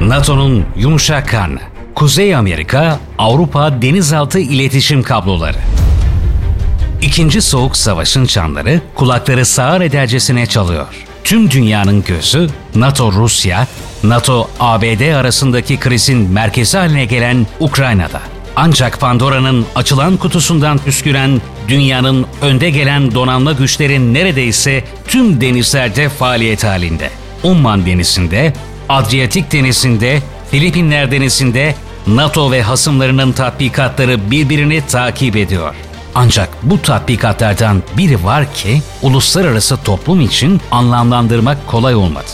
NATO'nun yumuşak karnı. Kuzey Amerika, Avrupa denizaltı iletişim kabloları. İkinci Soğuk Savaş'ın çanları kulakları sağır edercesine çalıyor. Tüm dünyanın gözü NATO-Rusya, NATO-ABD arasındaki krizin merkezi haline gelen Ukrayna'da. Ancak Pandora'nın açılan kutusundan püsküren dünyanın önde gelen donanma güçlerin neredeyse tüm denizlerde faaliyet halinde. Umman Denizi'nde, Adriyatik Denizi'nde, Filipinler Denizi'nde NATO ve hasımlarının tatbikatları birbirini takip ediyor. Ancak bu tatbikatlardan biri var ki uluslararası toplum için anlamlandırmak kolay olmadı.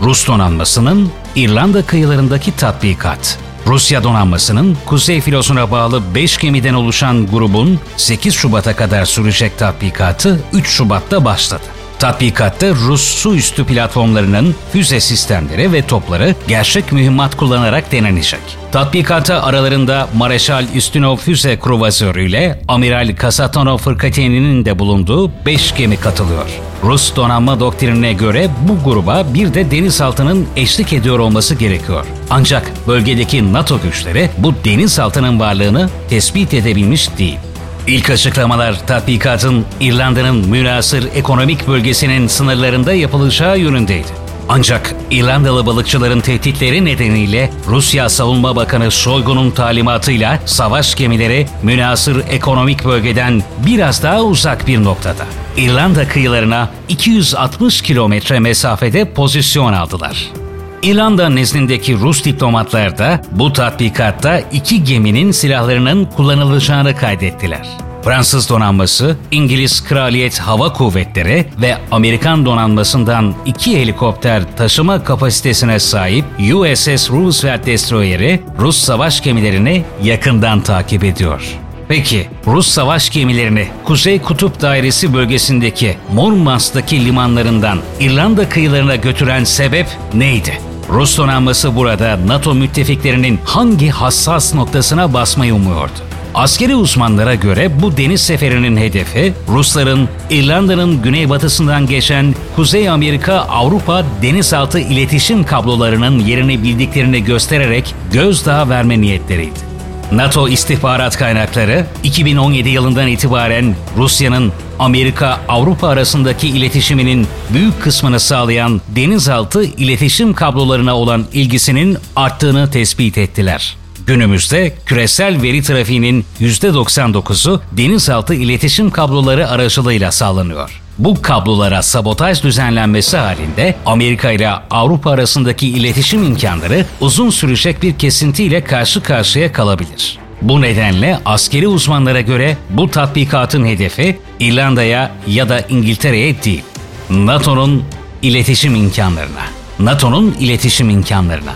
Rus donanmasının İrlanda kıyılarındaki tatbikat. Rusya donanmasının Kuzey Filosu'na bağlı 5 gemiden oluşan grubun 8 Şubat'a kadar sürecek tatbikatı 3 Şubat'ta başladı. Tatbikatta Rus su üstü platformlarının füze sistemleri ve topları gerçek mühimmat kullanarak denenecek. Tatbikata aralarında Mareşal Üstünov füze kruvazörü ile Amiral Kasatonov fırkateyni'nin de bulunduğu 5 gemi katılıyor. Rus donanma doktrinine göre bu gruba bir de denizaltının eşlik ediyor olması gerekiyor. Ancak bölgedeki NATO güçleri bu denizaltının varlığını tespit edebilmiş değil. İlk açıklamalar tatbikatın İrlanda'nın münasır ekonomik bölgesinin sınırlarında yapılacağı yönündeydi. Ancak İrlandalı balıkçıların tehditleri nedeniyle Rusya Savunma Bakanı Shoigu'nun talimatıyla savaş gemileri münasır ekonomik bölgeden biraz daha uzak bir noktada. İrlanda kıyılarına 260 kilometre mesafede pozisyon aldılar. İrlanda nezdindeki Rus diplomatlar da bu tatbikatta iki geminin silahlarının kullanılacağını kaydettiler. Fransız donanması, İngiliz Kraliyet Hava Kuvvetleri ve Amerikan donanmasından iki helikopter taşıma kapasitesine sahip USS Roosevelt Destroyer'i Rus savaş gemilerini yakından takip ediyor. Peki Rus savaş gemilerini Kuzey Kutup Dairesi bölgesindeki Murmansk'taki limanlarından İrlanda kıyılarına götüren sebep neydi? Rus donanması burada NATO müttefiklerinin hangi hassas noktasına basmayı umuyordu? Askeri uzmanlara göre bu deniz seferinin hedefi Rusların İrlanda'nın güneybatısından geçen Kuzey Amerika-Avrupa denizaltı iletişim kablolarının yerini bildiklerini göstererek gözdağı verme niyetleriydi. NATO istihbarat kaynakları 2017 yılından itibaren Rusya'nın Amerika-Avrupa arasındaki iletişiminin büyük kısmını sağlayan denizaltı iletişim kablolarına olan ilgisinin arttığını tespit ettiler. Günümüzde küresel veri trafiğinin %99'u denizaltı iletişim kabloları aracılığıyla sağlanıyor. Bu kablolara sabotaj düzenlenmesi halinde Amerika ile Avrupa arasındaki iletişim imkanları uzun sürecek bir kesintiyle karşı karşıya kalabilir. Bu nedenle askeri uzmanlara göre bu tatbikatın hedefi İrlanda'ya ya da İngiltere'ye değil, NATO'nun iletişim imkanlarına. NATO'nun iletişim imkanlarına.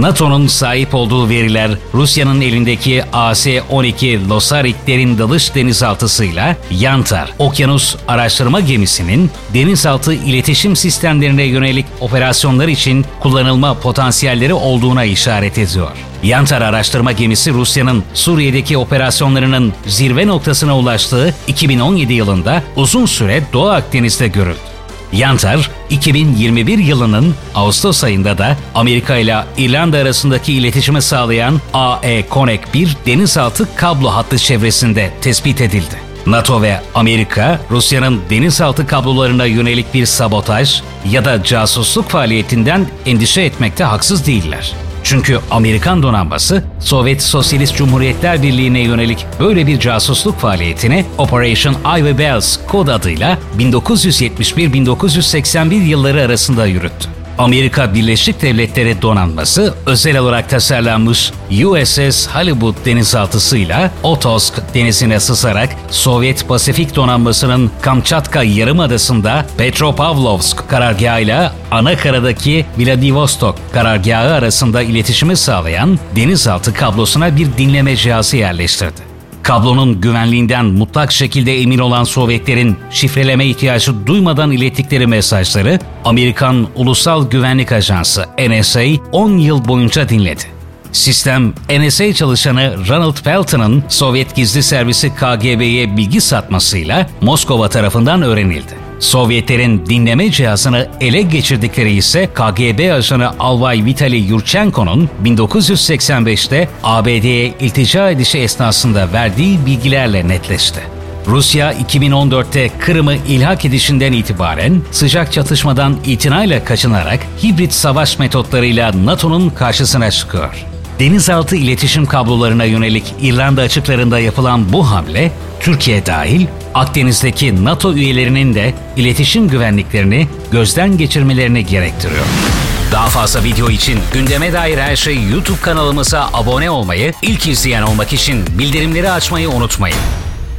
NATO'nun sahip olduğu veriler Rusya'nın elindeki AS-12 Losarik derin dalış denizaltısıyla Yantar Okyanus Araştırma Gemisi'nin denizaltı iletişim sistemlerine yönelik operasyonlar için kullanılma potansiyelleri olduğuna işaret ediyor. Yantar araştırma gemisi Rusya'nın Suriye'deki operasyonlarının zirve noktasına ulaştığı 2017 yılında uzun süre Doğu Akdeniz'de görüldü. Yantar, 2021 yılının Ağustos ayında da Amerika ile İrlanda arasındaki iletişimi sağlayan AE Connect 1 denizaltı kablo hattı çevresinde tespit edildi. NATO ve Amerika, Rusya'nın denizaltı kablolarına yönelik bir sabotaj ya da casusluk faaliyetinden endişe etmekte haksız değiller. Çünkü Amerikan donanması Sovyet Sosyalist Cumhuriyetler Birliği'ne yönelik böyle bir casusluk faaliyetini Operation Ivy Bells kod adıyla 1971-1981 yılları arasında yürüttü. Amerika Birleşik Devletleri donanması özel olarak tasarlanmış USS Hollywood denizaltısıyla Otosk denizine sızarak Sovyet Pasifik donanmasının Kamçatka Yarımadası'nda Petropavlovsk karargahıyla ana karadaki Vladivostok karargahı arasında iletişimi sağlayan denizaltı kablosuna bir dinleme cihazı yerleştirdi. Kablonun güvenliğinden mutlak şekilde emin olan Sovyetlerin şifreleme ihtiyacı duymadan ilettikleri mesajları Amerikan Ulusal Güvenlik Ajansı NSA 10 yıl boyunca dinledi. Sistem, NSA çalışanı Ronald Pelton'ın Sovyet gizli servisi KGB'ye bilgi satmasıyla Moskova tarafından öğrenildi. Sovyetlerin dinleme cihazını ele geçirdikleri ise KGB ajanı Albay Vitali Yurchenko'nun 1985'te ABD'ye iltica edişi esnasında verdiği bilgilerle netleşti. Rusya 2014'te Kırım'ı ilhak edişinden itibaren sıcak çatışmadan itinayla kaçınarak hibrit savaş metotlarıyla NATO'nun karşısına çıkıyor. Denizaltı iletişim kablolarına yönelik İrlanda açıklarında yapılan bu hamle, Türkiye dahil Akdeniz'deki NATO üyelerinin de iletişim güvenliklerini gözden geçirmelerini gerektiriyor. Daha fazla video için gündeme dair her şey YouTube kanalımıza abone olmayı, ilk izleyen olmak için bildirimleri açmayı unutmayın.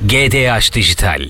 GDH Dijital